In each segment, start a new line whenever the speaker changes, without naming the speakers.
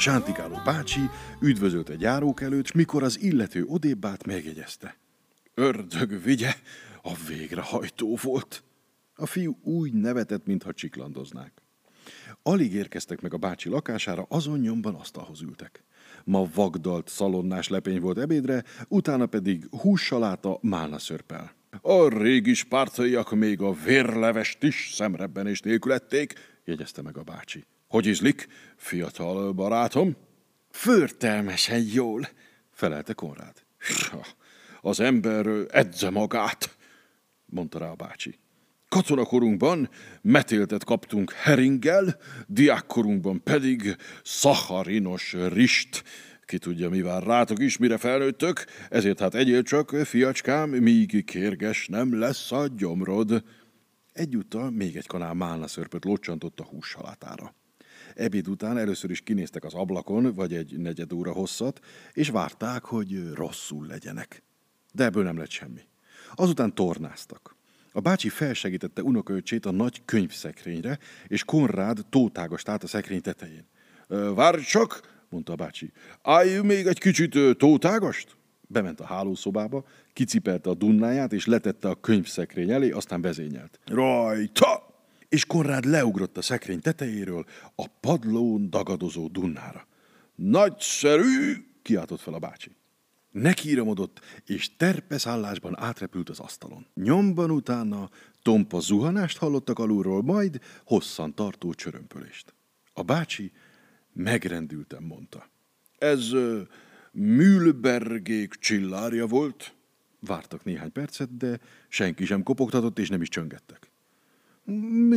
sántikáló bácsi üdvözölt egy járók előtt, s mikor az illető odébb állt, megjegyezte. Ördög vigye, a végrehajtó volt. A fiú úgy nevetett, mintha csiklandoznák. Alig érkeztek meg a bácsi lakására, azon nyomban asztalhoz ültek. Ma vagdalt szalonnás lepény volt ebédre, utána pedig hússaláta málna szörpel. A régi spártaiak még a vérlevest is szemrebbenés nélkül ették, jegyezte meg a bácsi. Hogy izlik, fiatal barátom? Förtelmesen jól, felelte Konrád. Az ember edze magát, mondta rá a bácsi. Katonakorunkban metéltet kaptunk heringgel, diákkorunkban pedig szacharinos rist. Ki tudja, mi vár rátok is, mire felnőttök, ezért hát egyél csak, fiacskám, míg kérges nem lesz a gyomrod. Egyúttal még egy kanál málna szörpöt locsantott a hússalátára. Ebéd után először is kinéztek az ablakon, vagy egy negyed óra hosszat, és várták, hogy rosszul legyenek. De ebből nem lett semmi. Azután tornáztak. A bácsi felsegítette unokaöcsét a nagy könyvszekrényre, és Konrád tótágast át a szekrény tetején. Várj csak, mondta a bácsi. Állj még egy kicsit tótágast? Bement a hálószobába, kicipelte a dunnáját, és letette a könyvszekrény elé, aztán vezényelt. Rajta! És Konrád leugrott a szekrény tetejéről a padlón dagadozó dunnára. Nagyszerű! kiáltott fel a bácsi. Nekiíramodott, és terpeszállásban átrepült az asztalon. Nyomban utána tompa zuhanást hallottak alulról, majd hosszan tartó csörömpölést. A bácsi megrendülten mondta. Ez uh, Mühlbergék csillárja volt? Vártak néhány percet, de senki sem kopogtatott, és nem is csöngettek.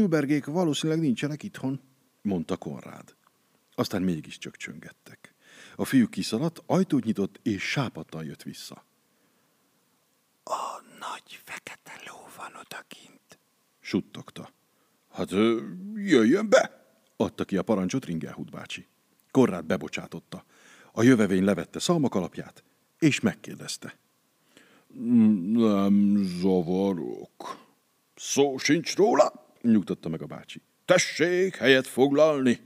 Mühlbergék valószínűleg nincsenek itthon, mondta Konrád. Aztán mégiscsak csöngettek. A fiú kiszaladt, ajtót nyitott, és sápattan jött vissza. A nagy fekete ló van odakint, suttogta. Hát jöjjön be, adta ki a parancsot Ringelhut bácsi. Korrát bebocsátotta. A jövevény levette szalmakalapját, és megkérdezte. Nem zavarok. Szó sincs róla, nyugtatta meg a bácsi. Tessék helyet foglalni.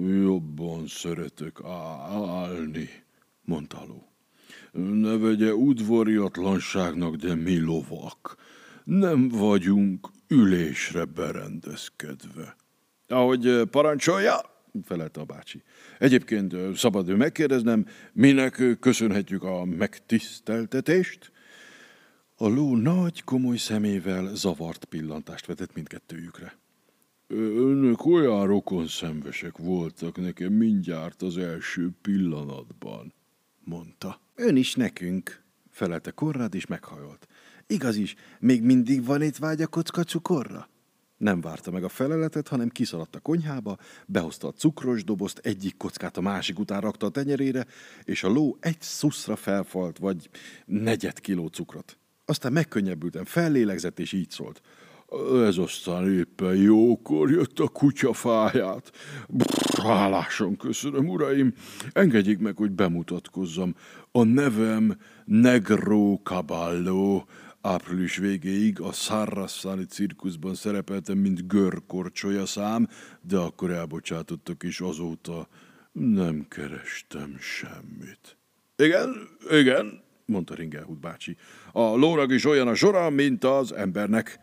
Jobban szeretek állni, mondta Ló. Ne vegye udvariatlanságnak, de mi lovak. Nem vagyunk ülésre berendezkedve. Ahogy parancsolja, felelte a bácsi. Egyébként szabad ő megkérdeznem, minek köszönhetjük a megtiszteltetést? A ló nagy, komoly szemével zavart pillantást vetett mindkettőjükre. Önök olyan rokon szembesek voltak nekem mindjárt az első pillanatban, mondta. Ön is nekünk, felelte Korrád, és meghajolt. Igaz is, még mindig van itt vágy a kocka cukorra? Nem várta meg a feleletet, hanem kiszaladt a konyhába, behozta a cukros dobozt, egyik kockát a másik után rakta a tenyerére, és a ló egy szuszra felfalt, vagy negyed kiló cukrot. Aztán megkönnyebbülten fellélegzett, és így szólt. Ez aztán éppen jókor jött a kutyafáját. Hálásan köszönöm, uraim. Engedjék meg, hogy bemutatkozzam. A nevem Negro Caballo. Április végéig a Sarrassani cirkuszban szerepeltem, mint görkorcsolya szám, de akkor elbocsátottak, és azóta nem kerestem semmit. Igen, igen, mondta Ringelhut bácsi. A lónak is olyan a sora, mint az embernek.